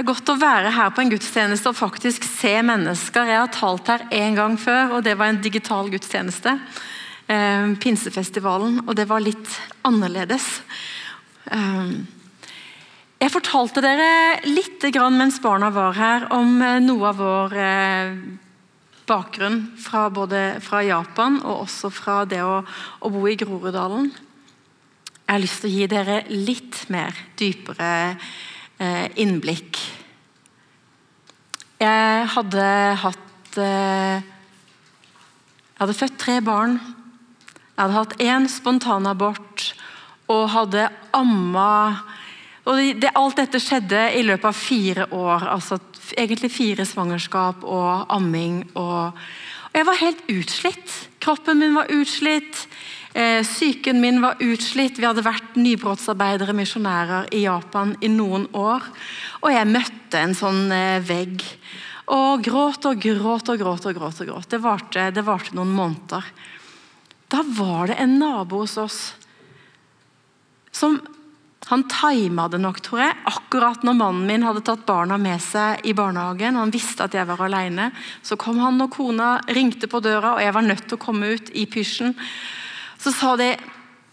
Det er godt å være her på en gudstjeneste og faktisk se mennesker. Jeg har talt her en gang før, og det var en digital gudstjeneste. Eh, Pinsefestivalen, og det var litt annerledes. Eh, jeg fortalte dere litt mens barna var her, om eh, noe av vår eh, bakgrunn fra både fra Japan og også fra det å, å bo i Groruddalen. Jeg har lyst til å gi dere litt mer dypere innblikk. Jeg hadde hatt eh, Jeg hadde født tre barn. Jeg hadde hatt én spontanabort og hadde amma og det, Alt dette skjedde i løpet av fire år. altså Egentlig fire svangerskap og amming. Og, og jeg var helt utslitt. Kroppen min var utslitt. Eh, syken min var utslitt. Vi hadde vært nybrottsarbeidere, misjonærer i Japan i noen år. Og jeg møtte en sånn eh, vegg. Og gråt og gråt og gråt. og gråt og gråt. Det varte, det varte noen måneder. Da var det en nabo hos oss som han tima det nok, tror jeg. Akkurat når mannen min hadde tatt barna med seg i barnehagen, han visste at jeg var alene, så kom han og kona ringte på døra, og jeg var nødt til å komme ut i pysjen. Så sa de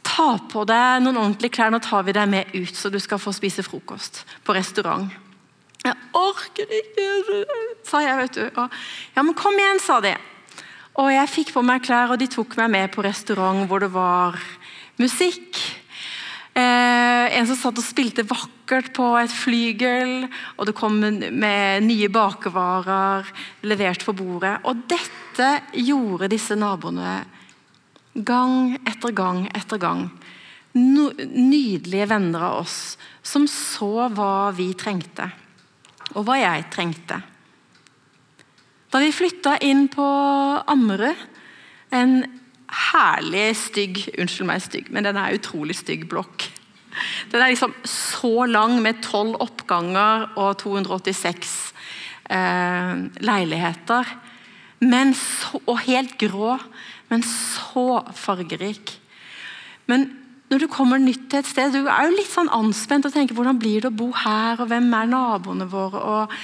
ta på deg noen ordentlige klær, nå tar vi deg med ut, så du skal få spise frokost på restaurant. Jeg orker ikke, sa jeg. vet du. Og, ja, men kom igjen, sa de. Og jeg fikk på meg klær, og de tok meg med på restaurant hvor det var musikk. Eh, en som satt og spilte vakkert på et flygel, og det kom med nye bakevarer levert på bordet. Og dette gjorde disse naboene Gang etter gang etter gang. No, nydelige venner av oss som så hva vi trengte, og hva jeg trengte. Da vi flytta inn på Ammerud, en herlig stygg Unnskyld meg, stygg, men den er utrolig stygg blokk. Den er liksom så lang, med tolv oppganger og 286 eh, leiligheter. Men så, og helt grå men så fargerik. Men når du kommer nytt til et sted, du er jo litt sånn anspent og tenker hvordan blir det å bo her, og hvem er naboene våre? og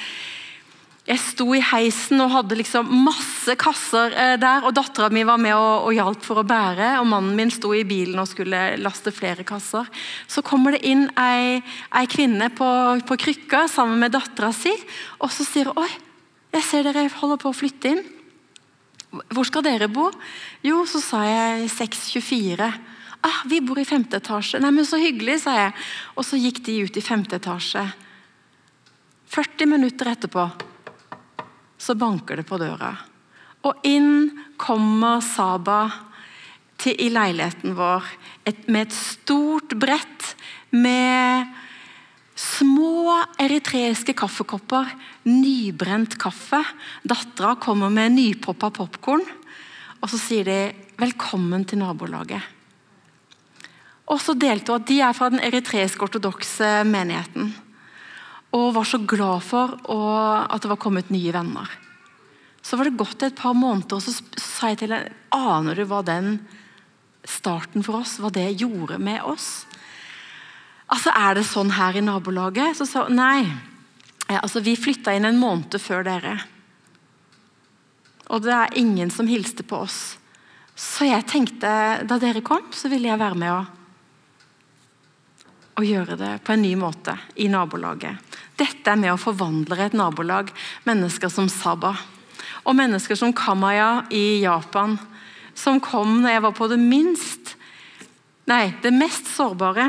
jeg sto i heisen og hadde liksom masse kasser eh, der. og Dattera mi var med og, og hjalp for å bære. og Mannen min sto i bilen og skulle laste flere kasser. Så kommer det inn ei, ei kvinne på, på krykka sammen med dattera si. Og så sier hun oi, jeg ser dere holder på å flytte inn. Hvor skal dere bo? Jo, så sa jeg 624. Ah, vi bor i femte etasje. Nei, men Så hyggelig, sa jeg. Og så gikk de ut i femte etasje. 40 minutter etterpå så banker det på døra. Og inn kommer Saba til, i leiligheten vår et, med et stort brett med Små eritreiske kaffekopper, nybrent kaffe. Dattera kommer med nypoppa popkorn, og så sier de 'velkommen til nabolaget'. Og så delte hun at de er fra den eritreiske ortodokse menigheten. Og var så glad for at det var kommet nye venner. Så var det gått et par måneder, og så sa jeg til henne Aner du hva den starten for oss, hva det gjorde med oss? Altså, Er det sånn her i nabolaget? Så sa hun nei. Altså, Vi flytta inn en måned før dere. Og det er ingen som hilste på oss. Så jeg tenkte, da dere kom, så ville jeg være med å, å gjøre det på en ny måte i nabolaget. Dette er med å forvandle et nabolag. Mennesker som Saba. Og mennesker som Kamaya i Japan. Som kom når jeg var på det minst Nei, det mest sårbare.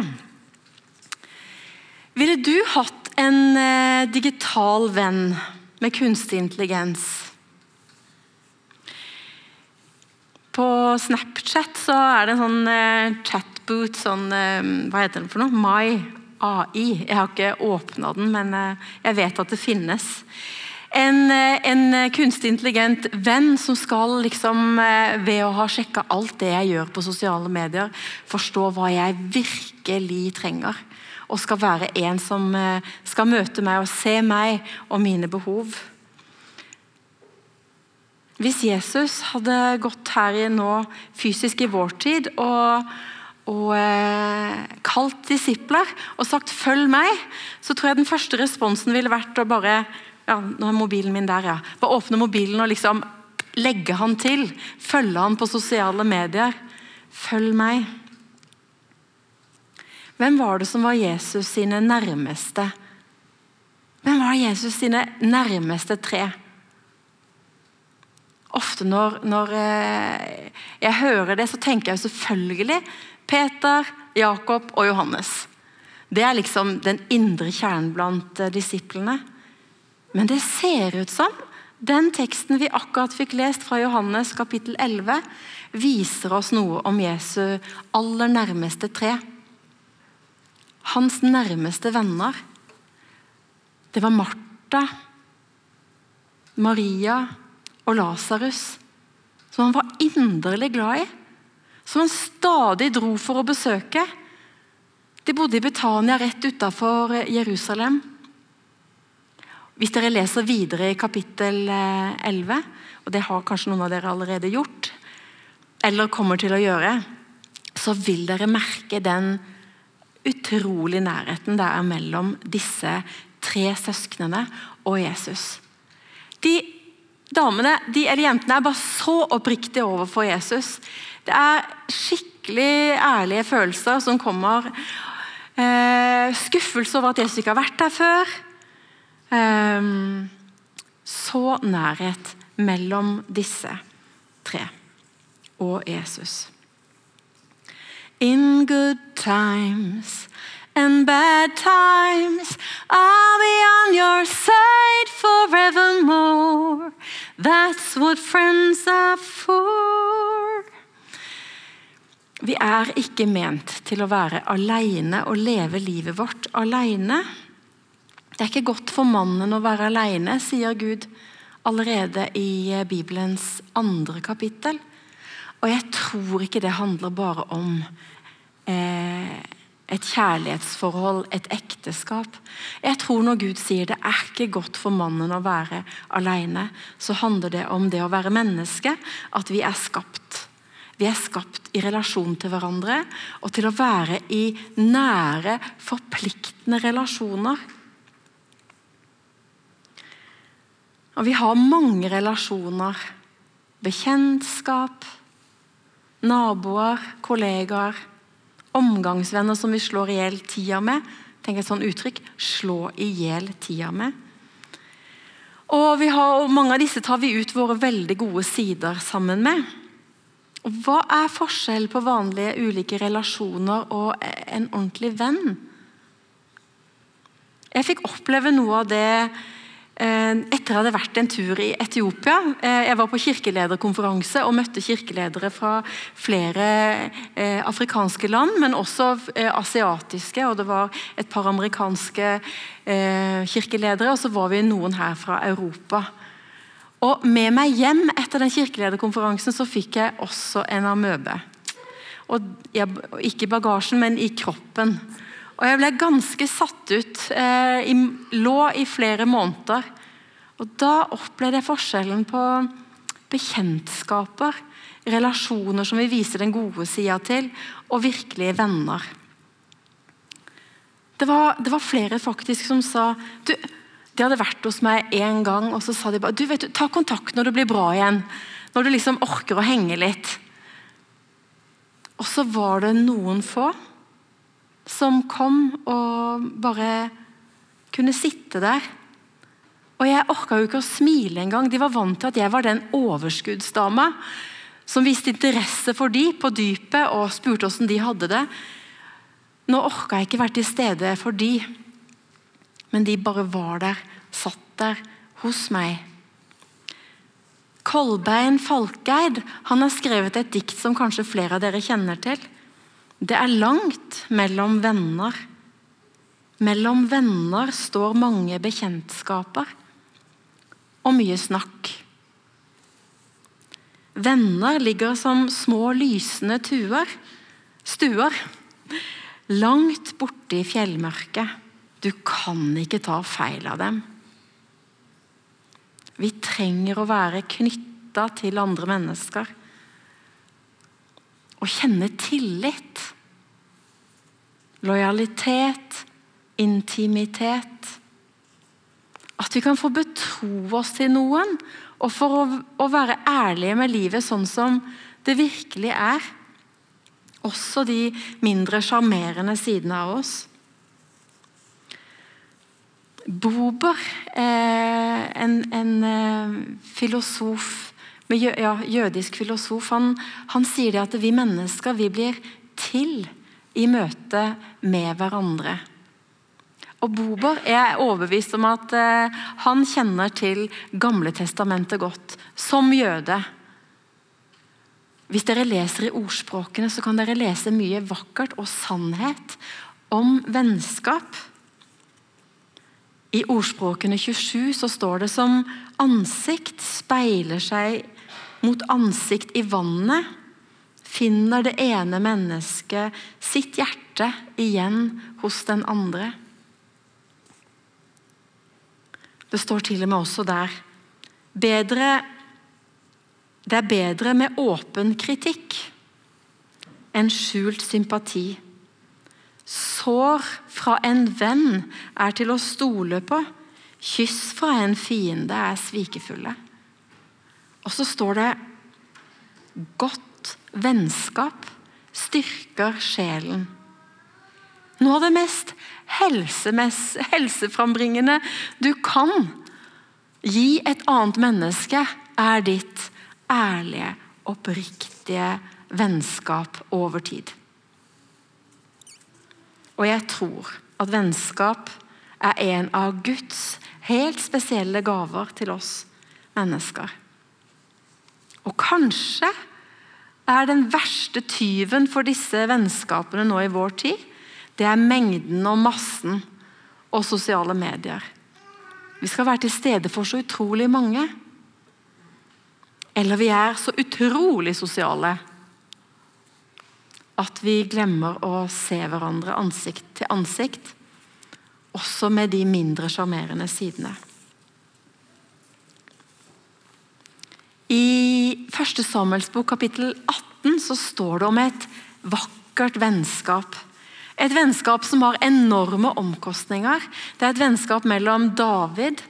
Ville du hatt en eh, digital venn med kunstig intelligens? På Snapchat så er det en sånn eh, chatboot, sånn eh, Hva heter den for noe? My AI. Jeg har ikke åpna den, men jeg vet at det finnes. En, en, kunstig intelligent venn som skal, liksom, ved å ha sjekka alt det jeg gjør på sosiale medier, forstå hva jeg virkelig trenger og skal være en som eh, skal møte meg og se meg og mine behov. Hvis Jesus hadde gått her nå fysisk i vår tid og, og eh, kalt disipler og sagt 'følg meg', så tror jeg den første responsen ville vært å bare ja, nå er mobilen min der, ja. Bare åpne mobilen og liksom legge han til. Følge han på sosiale medier. Følg meg. Hvem var det som var Jesus sine nærmeste? Hvem var Jesus sine nærmeste tre? Ofte når, når eh, jeg hører det, så tenker jeg selvfølgelig Peter, Jakob og Johannes. Det er liksom den indre kjernen blant eh, disiplene. Men det ser ut som den teksten vi akkurat fikk lest fra Johannes kapittel 11, viser oss noe om Jesu aller nærmeste tre. Hans nærmeste venner. Det var Martha, Maria og Lasarus, som han var inderlig glad i. Som han stadig dro for å besøke. De bodde i Betania rett utafor Jerusalem. Hvis dere leser videre i kapittel 11, eh, og det har kanskje noen av dere allerede gjort, eller kommer til å gjøre, så vil dere merke den utrolig nærheten det er mellom disse tre søsknene og Jesus. De damene de, eller jentene er bare så oppriktige overfor Jesus. Det er skikkelig ærlige følelser som kommer. Eh, skuffelse over at Jesus ikke har vært der før. Eh, så nærhet mellom disse tre og Jesus. In good times and bad times, I'll be on your side forevermore. That's what friends are for. Vi er ikke ment til å være alene og leve livet vårt alene. Det er ikke godt for mannen å være alene, sier Gud allerede i Bibelens andre kapittel. Og jeg tror ikke det handler bare om eh, et kjærlighetsforhold, et ekteskap. Jeg tror når Gud sier det er ikke godt for mannen å være alene, så handler det om det å være menneske, at vi er skapt. Vi er skapt i relasjon til hverandre og til å være i nære, forpliktende relasjoner. Og vi har mange relasjoner. Bekjentskap, naboer, kollegaer, omgangsvenner som vi slår i hjel tida med. Tenk et sånt uttrykk. Slå i hjel tida med. Og, har, og Mange av disse tar vi ut våre veldig gode sider sammen med. Hva er forskjellen på vanlige ulike relasjoner og en ordentlig venn? Jeg fikk oppleve noe av det etter jeg hadde vært en tur i Etiopia eh, Jeg var på kirkelederkonferanse og møtte kirkeledere fra flere eh, afrikanske land, men også asiatiske. og Det var et par amerikanske kirkeledere, og så var vi noen her fra Europa. Og Med meg hjem etter den kirkelederkonferansen så fikk jeg også en amøbe. Og jeg, ikke i bagasjen, men i kroppen. Og jeg ble ganske satt ut. Eh, lå i flere måneder. Og da opplevde jeg forskjellen på bekjentskaper, relasjoner som vi viser den gode sida til, og virkelige venner. Det var, det var, flere faktisk som sa du, De hadde vært hos meg én gang, og så sa de bare du vet, ta kontakt når det blir bra igjen. Når du liksom orker å henge litt. Og så var det noen få som kom og bare kunne sitte der. Og jeg orka jo ikke å smile engang. De var vant til at jeg var den overskuddsdama som viste interesse for de på dypet og spurte åssen de hadde det. Nå orka jeg ikke være til stede for de, men de bare var der, satt der hos meg. Kolbein Falkeid han har skrevet et dikt som kanskje flere av dere kjenner til. Det er langt mellom venner. Mellom venner står mange bekjentskaper og mye snakk. Venner ligger som små lysende tuer, stuer, langt borte i fjellmørket. Du kan ikke ta feil av dem. Vi trenger å være knytta til andre mennesker. og kjenne tillit lojalitet, intimitet. At vi kan få betro oss til noen, og for å, å være ærlige med livet sånn som det virkelig er. Også de mindre sjarmerende sidene av oss. Bober, eh, en, en eh, filosof, ja, jødisk filosof, han, han sier det at vi mennesker vi blir til i møte med hverandre. Og Bober er overbevist om at eh, han kjenner til Gamle testamentet godt, som jøde. Hvis dere leser i ordspråkene, så kan dere lese mye vakkert og sannhet om vennskap. I ordspråkene 27 så står det som ansikt speiler seg mot ansikt i vannet, finner det ene mennesket sitt hjerte igjen hos den andre. Det står til og med også der bedre, Det er bedre med åpen kritikk enn skjult sympati. Sår fra en venn er til å stole på. Kyss fra en fiende er svikefulle. Og så står det godt vennskap styrker sjelen. Noe av det mest helseframbringende du kan gi et annet menneske, er ditt ærlige, oppriktige vennskap over tid. Og jeg tror at vennskap er en av Guds helt spesielle gaver til oss mennesker. Og kanskje er den verste tyven for disse vennskapene nå i vår tid det er mengden og massen og sosiale medier. Vi skal være til stede for så utrolig mange. Eller vi er så utrolig sosiale at vi glemmer å se hverandre ansikt til ansikt, også med de mindre sjarmerende sidene. I 1. Samuels bok kapittel 18 så står det om et vakkert vennskap et vennskap som har enorme omkostninger. Det er et vennskap mellom David,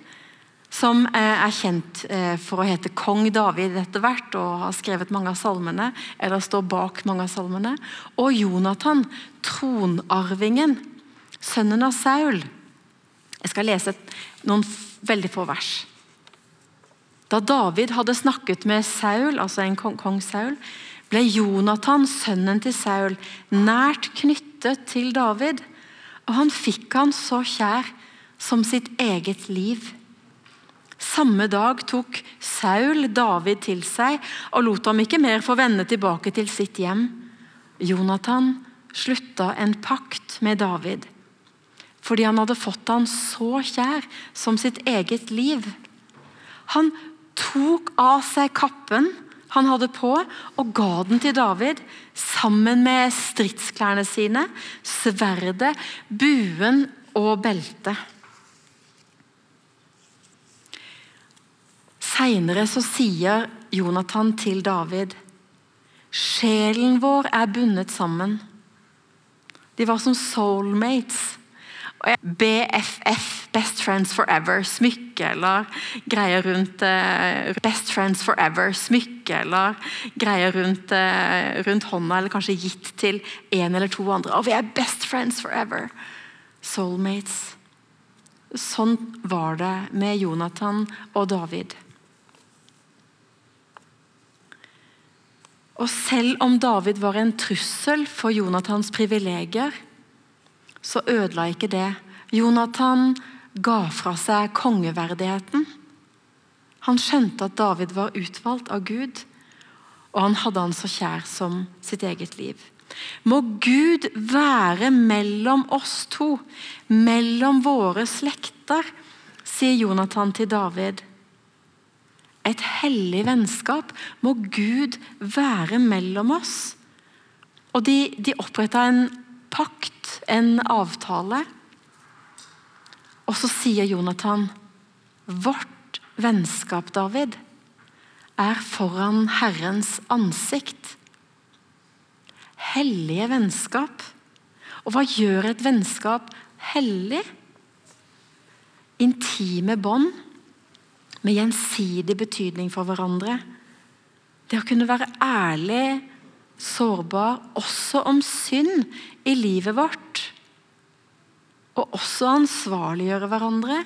som eh, er kjent eh, for å hete kong David etter hvert, og har skrevet mange av salmene, eller står bak mange av salmene, og Jonathan, tronarvingen, sønnen av Saul. Jeg skal lese noen veldig få vers. Da David hadde snakket med Saul, altså en kong, kong Saul, ble Jonathan, sønnen til Saul, nært knyttet til David. Og han fikk han så kjær som sitt eget liv. Samme dag tok Saul David til seg og lot ham ikke mer få vende tilbake til sitt hjem. Jonathan slutta en pakt med David fordi han hadde fått han så kjær som sitt eget liv. Han tok av seg kappen han hadde på, og ga den til David sammen med stridsklærne sine, sverdet, buen og beltet. Seinere sier Jonathan til David Sjelen vår er bundet sammen. De var som soulmates. BFF, Best Friends Forever, smykke eller greier rundt uh, Best Friends Forever, smykke eller greier rundt, uh, rundt, hånda, eller kanskje gitt til en eller to andre. Og vi er best friends forever! Soulmates. Sånn var det med Jonathan og David. Og selv om David var en trussel for Jonathans privilegier, så ødela ikke det. Jonathan ga fra seg kongeverdigheten. Han skjønte at David var utvalgt av Gud, og han hadde han så kjær som sitt eget liv. Må Gud være mellom oss to, mellom våre slekter, sier Jonathan til David. Et hellig vennskap må Gud være mellom oss. Og de, de oppretta en pakt en avtale. Og så sier Jonathan Vårt vennskap, David, er foran Herrens ansikt. Hellige vennskap. Og hva gjør et vennskap hellig? Intime bånd med gjensidig betydning for hverandre. Det å kunne være ærlig, sårbar, også om synd i livet vårt. Og også ansvarliggjøre hverandre.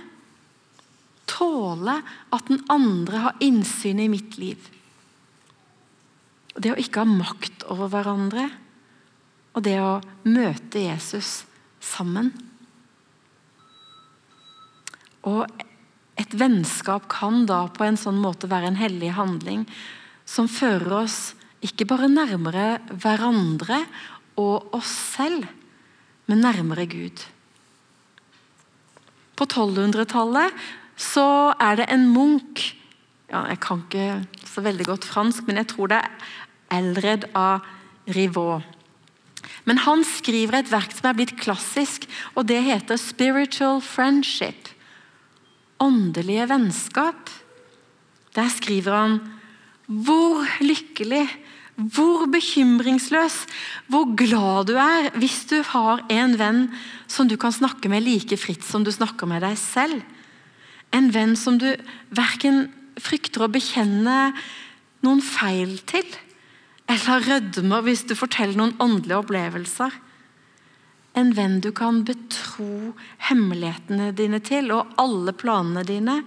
Tåle at den andre har innsyn i mitt liv. Det å ikke ha makt over hverandre. Og det å møte Jesus sammen. Og et vennskap kan da på en sånn måte være en hellig handling som fører oss ikke bare nærmere hverandre og oss selv, men nærmere Gud. På 1200-tallet så er det en munk ja, Jeg kan ikke så veldig godt fransk, men jeg tror det er Elred av Rivaux. Men han skriver et verk som er blitt klassisk, og det heter 'Spiritual Friendship' åndelige vennskap. Der skriver han hvor lykkelig, hvor bekymringsløs, hvor glad du er hvis du har en venn som du kan snakke med like fritt som du snakker med deg selv. En venn som du verken frykter å bekjenne noen feil til, eller rødmer hvis du forteller noen åndelige opplevelser en venn du kan betro hemmelighetene dine til, og alle planene dine.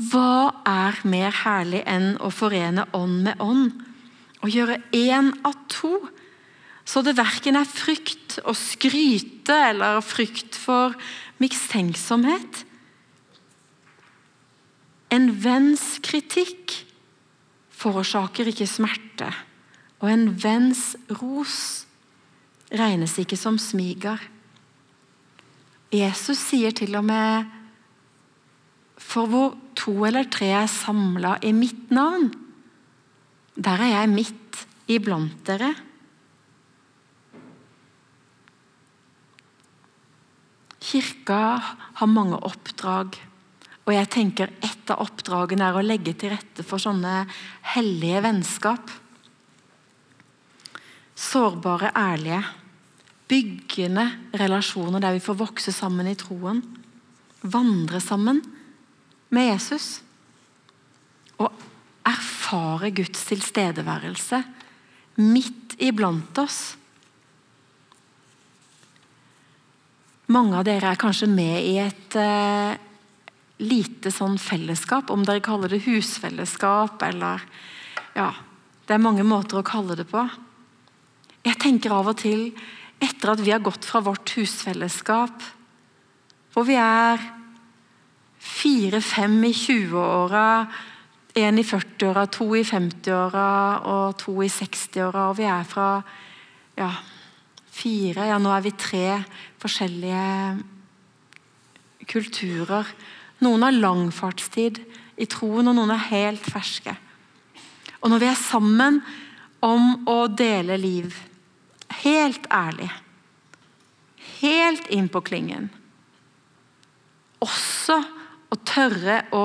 Hva er mer herlig enn å forene ånd med ånd? Å gjøre én av to, så det verken er frykt å skryte eller frykt for mistenksomhet. En venns kritikk forårsaker ikke smerte, og en venns ros regnes ikke som smiger. Jesus sier til og med For hvor to eller tre er samla i mitt navn, der er jeg midt iblant dere. Kirka har mange oppdrag, og jeg tenker et av oppdragene er å legge til rette for sånne hellige vennskap. Sårbare, ærlige byggende relasjoner der vi får vokse sammen i troen. Vandre sammen med Jesus. Og erfare Guds tilstedeværelse midt iblant oss. Mange av dere er kanskje med i et eh, lite sånn fellesskap, om dere kaller det husfellesskap eller Ja, det er mange måter å kalle det på. Jeg tenker av og til etter at vi har gått fra vårt husfellesskap, hvor vi er fire-fem i 20-åra, én i 40-åra, to i 50-åra og to i 60-åra, og vi er fra ja, fire Ja, nå er vi tre forskjellige kulturer. Noen har lang fartstid i troen, og noen er helt ferske. Og når vi er sammen om å dele liv Helt ærlig. Helt inn på klingen. Også å tørre å,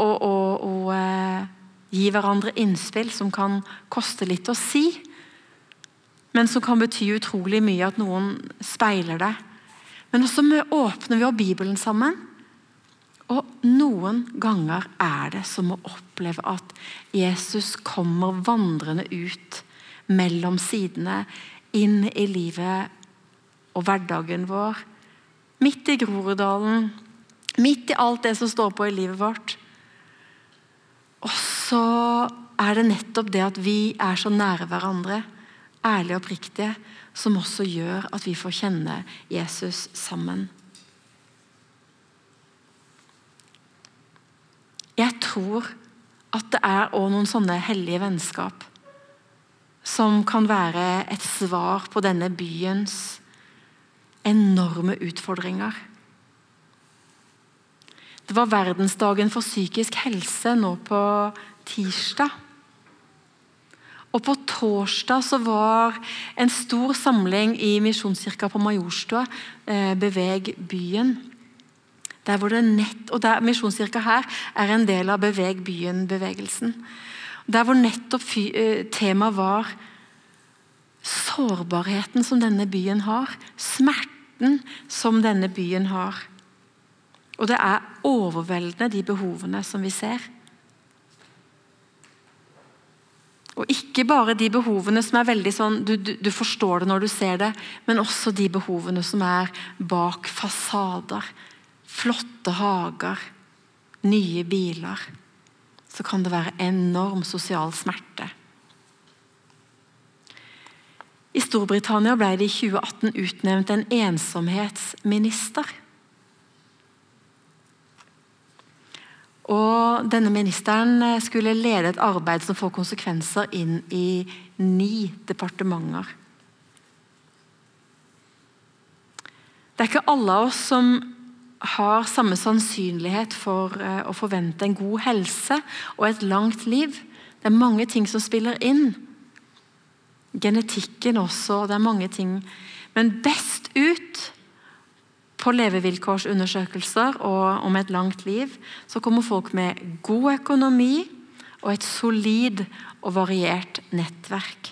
å, å, å eh, gi hverandre innspill som kan koste litt å si, men som kan bety utrolig mye at noen speiler det. Men også åpner vi opp Bibelen sammen. Og noen ganger er det som å oppleve at Jesus kommer vandrende ut mellom sidene, inn i livet og hverdagen vår. Midt i Groruddalen, midt i alt det som står på i livet vårt. Og så er det nettopp det at vi er så nære hverandre, ærlige og oppriktige, som også gjør at vi får kjenne Jesus sammen. Jeg tror at det er òg noen sånne hellige vennskap som kan være et svar på denne byens enorme utfordringer. Det var verdensdagen for psykisk helse nå på tirsdag. Og På torsdag så var en stor samling i Misjonskirka på Majorstua, eh, Beveg byen. Der hvor det nett, og der Misjonskirka her er en del av Beveg byen-bevegelsen. Der hvor nettopp eh, temaet var sårbarheten som denne byen har. Smerten som denne byen har. Og det er overveldende, de behovene som vi ser. Og ikke bare de behovene som er veldig sånn du, du, du, forstår det når du ser det, men også de behovene som er bak fasader. Flotte hager, nye biler. Så kan det være enorm sosial smerte. I Storbritannia ble det i 2018 utnevnt en ensomhetsminister. Og denne Ministeren eh, skulle lede et arbeid som får konsekvenser inn i ni departementer. Det er ikke alle av oss som har samme sannsynlighet for eh, å forvente en god helse og et langt liv. Det er mange ting som spiller inn. Genetikken også, det er mange ting. Men best ut på levevilkårsundersøkelser og om et langt liv, så kommer folk med god økonomi og et solid og variert nettverk.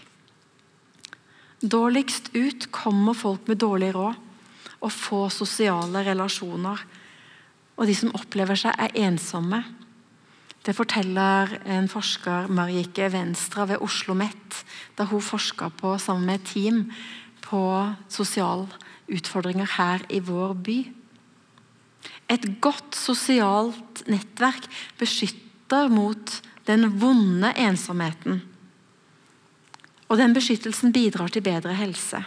Dårligst ut kommer folk med dårlig råd og få sosiale relasjoner. Og de som opplever seg, er ensomme. Det forteller en forsker, Marikke Venstra ved Oslo OsloMet, da hun forska på sammen med et team på sosial utfordringer her i vår by. Et godt sosialt nettverk beskytter mot den vonde ensomheten. Og den beskyttelsen bidrar til bedre helse.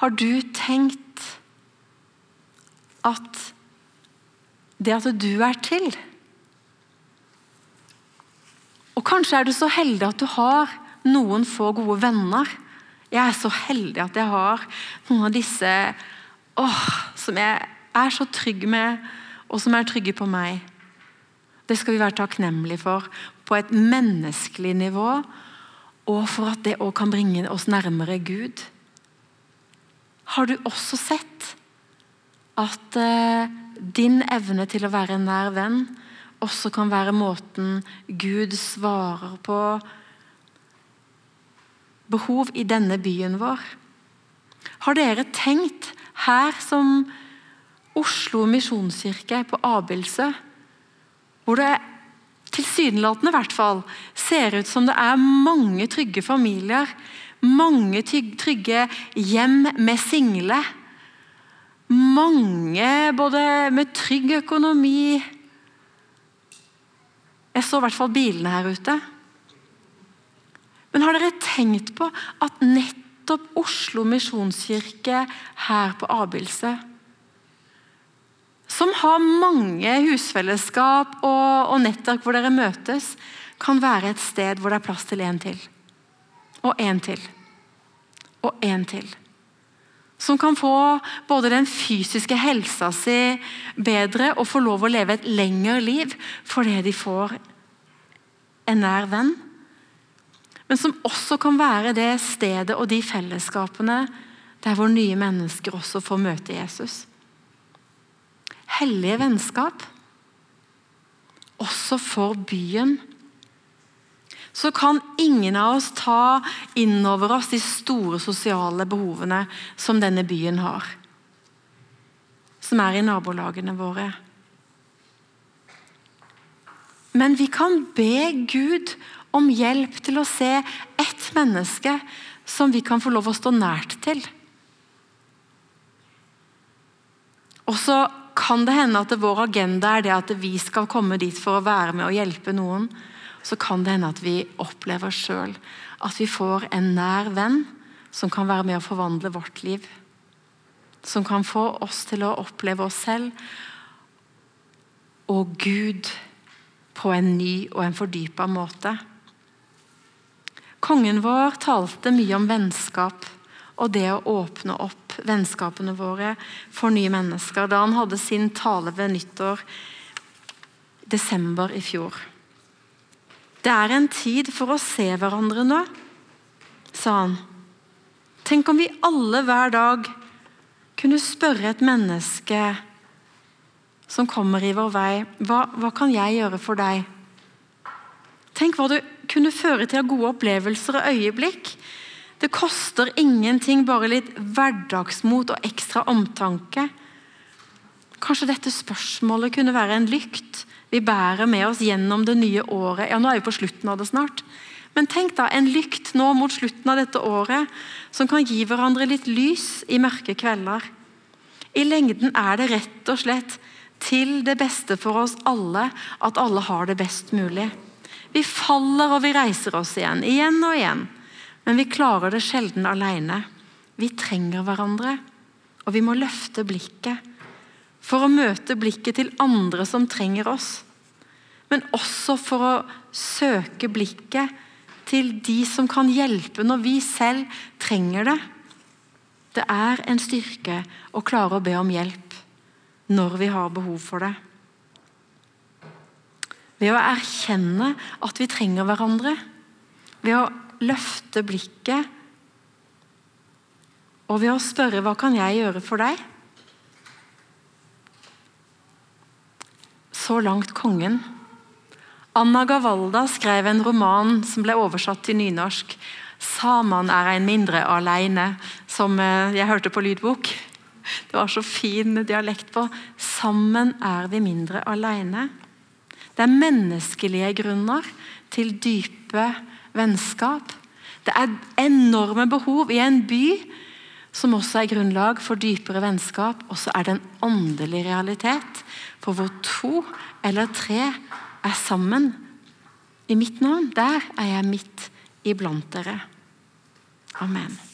Har du tenkt at det at du er til og Kanskje er du så heldig at du har noen få gode venner. Jeg er så heldig at jeg har noen av disse åh, som jeg er så trygg med, og som er trygge på meg. Det skal vi være takknemlige for på et menneskelig nivå, og for at det òg kan bringe oss nærmere Gud. Har du også sett at eh, din evne til å være en nær venn også kan være måten Gud svarer på behov i denne byen vår. Har dere tenkt her som Oslo misjonskirke på Abildsø, hvor det tilsynelatende i hvert fall ser ut som det er mange trygge familier, mange trygge hjem med single, mange både med trygg økonomi jeg så i hvert fall bilene her ute. Men har dere tenkt på at nettopp Oslo misjonskirke her på Abilse, som har mange husfellesskap og, og nettverk hvor dere møtes, kan være et sted hvor det er plass til en til. Og en til. Og en til som kan få både den fysiske helsa si bedre og få lov å leve et lengre liv fordi de får en nær venn. Men som også kan være det stedet og de fellesskapene der hvor nye mennesker også får møte Jesus. Hellige vennskap, også for byen så kan ingen av oss ta inn over oss de store sosiale behovene som denne byen har. Som er i nabolagene våre. Men vi kan be Gud om hjelp til å se ett menneske som vi kan få lov å stå nært til. Og så kan det hende at vår agenda er det at vi skal komme dit for å være med og hjelpe noen så kan det hende at vi opplever sjøl at vi får en nær venn som kan være med å forvandle vårt liv. Som kan få oss til å oppleve oss selv og Gud på en ny og en fordypa måte. Kongen vår talte mye om vennskap og det å åpne opp vennskapene våre for nye mennesker da han hadde sin tale ved nyttår desember i fjor. Det er en tid for å se hverandre nå, sa han. Tenk om vi alle hver dag kunne spørre et menneske som kommer i vår vei, hva, hva kan jeg gjøre for deg? Tenk hva det kunne føre til av gode opplevelser og øyeblikk. Det koster ingenting, bare litt hverdagsmot og ekstra omtanke. Kanskje dette spørsmålet kunne være en lykt vi bærer med oss gjennom det nye året. Ja, Nå er vi på slutten av det snart. Men tenk da, en lykt nå mot slutten av dette året som kan gi hverandre litt lys i mørke kvelder. I lengden er det rett og slett til det beste for oss alle at alle har det best mulig. Vi faller og vi reiser oss igjen, igjen og igjen. Men vi klarer det sjelden alene. Vi trenger hverandre, og vi må løfte blikket for å møte blikket til andre som trenger oss. Men også for å søke blikket til de som kan hjelpe når vi selv trenger det. Det er en styrke å klare å be om hjelp når vi har behov for det. Ved å erkjenne at vi trenger hverandre, ved å løfte blikket og ved å spørre 'Hva kan jeg gjøre for deg?' Så langt kongen. Anna Gavalda skrev en roman som ble oversatt til nynorsk. 'Saman er ein mindre aleine', som eh, jeg hørte på lydbok. Det var så fin dialekt på. 'Sammen er vi mindre aleine'. Det er menneskelige grunner til dype vennskap. Det er enorme behov i en by som også er grunnlag for dypere vennskap. Og så er det en åndelig realitet, for hvor to eller tre er sammen i mitt navn, der er jeg midt iblant dere. Amen.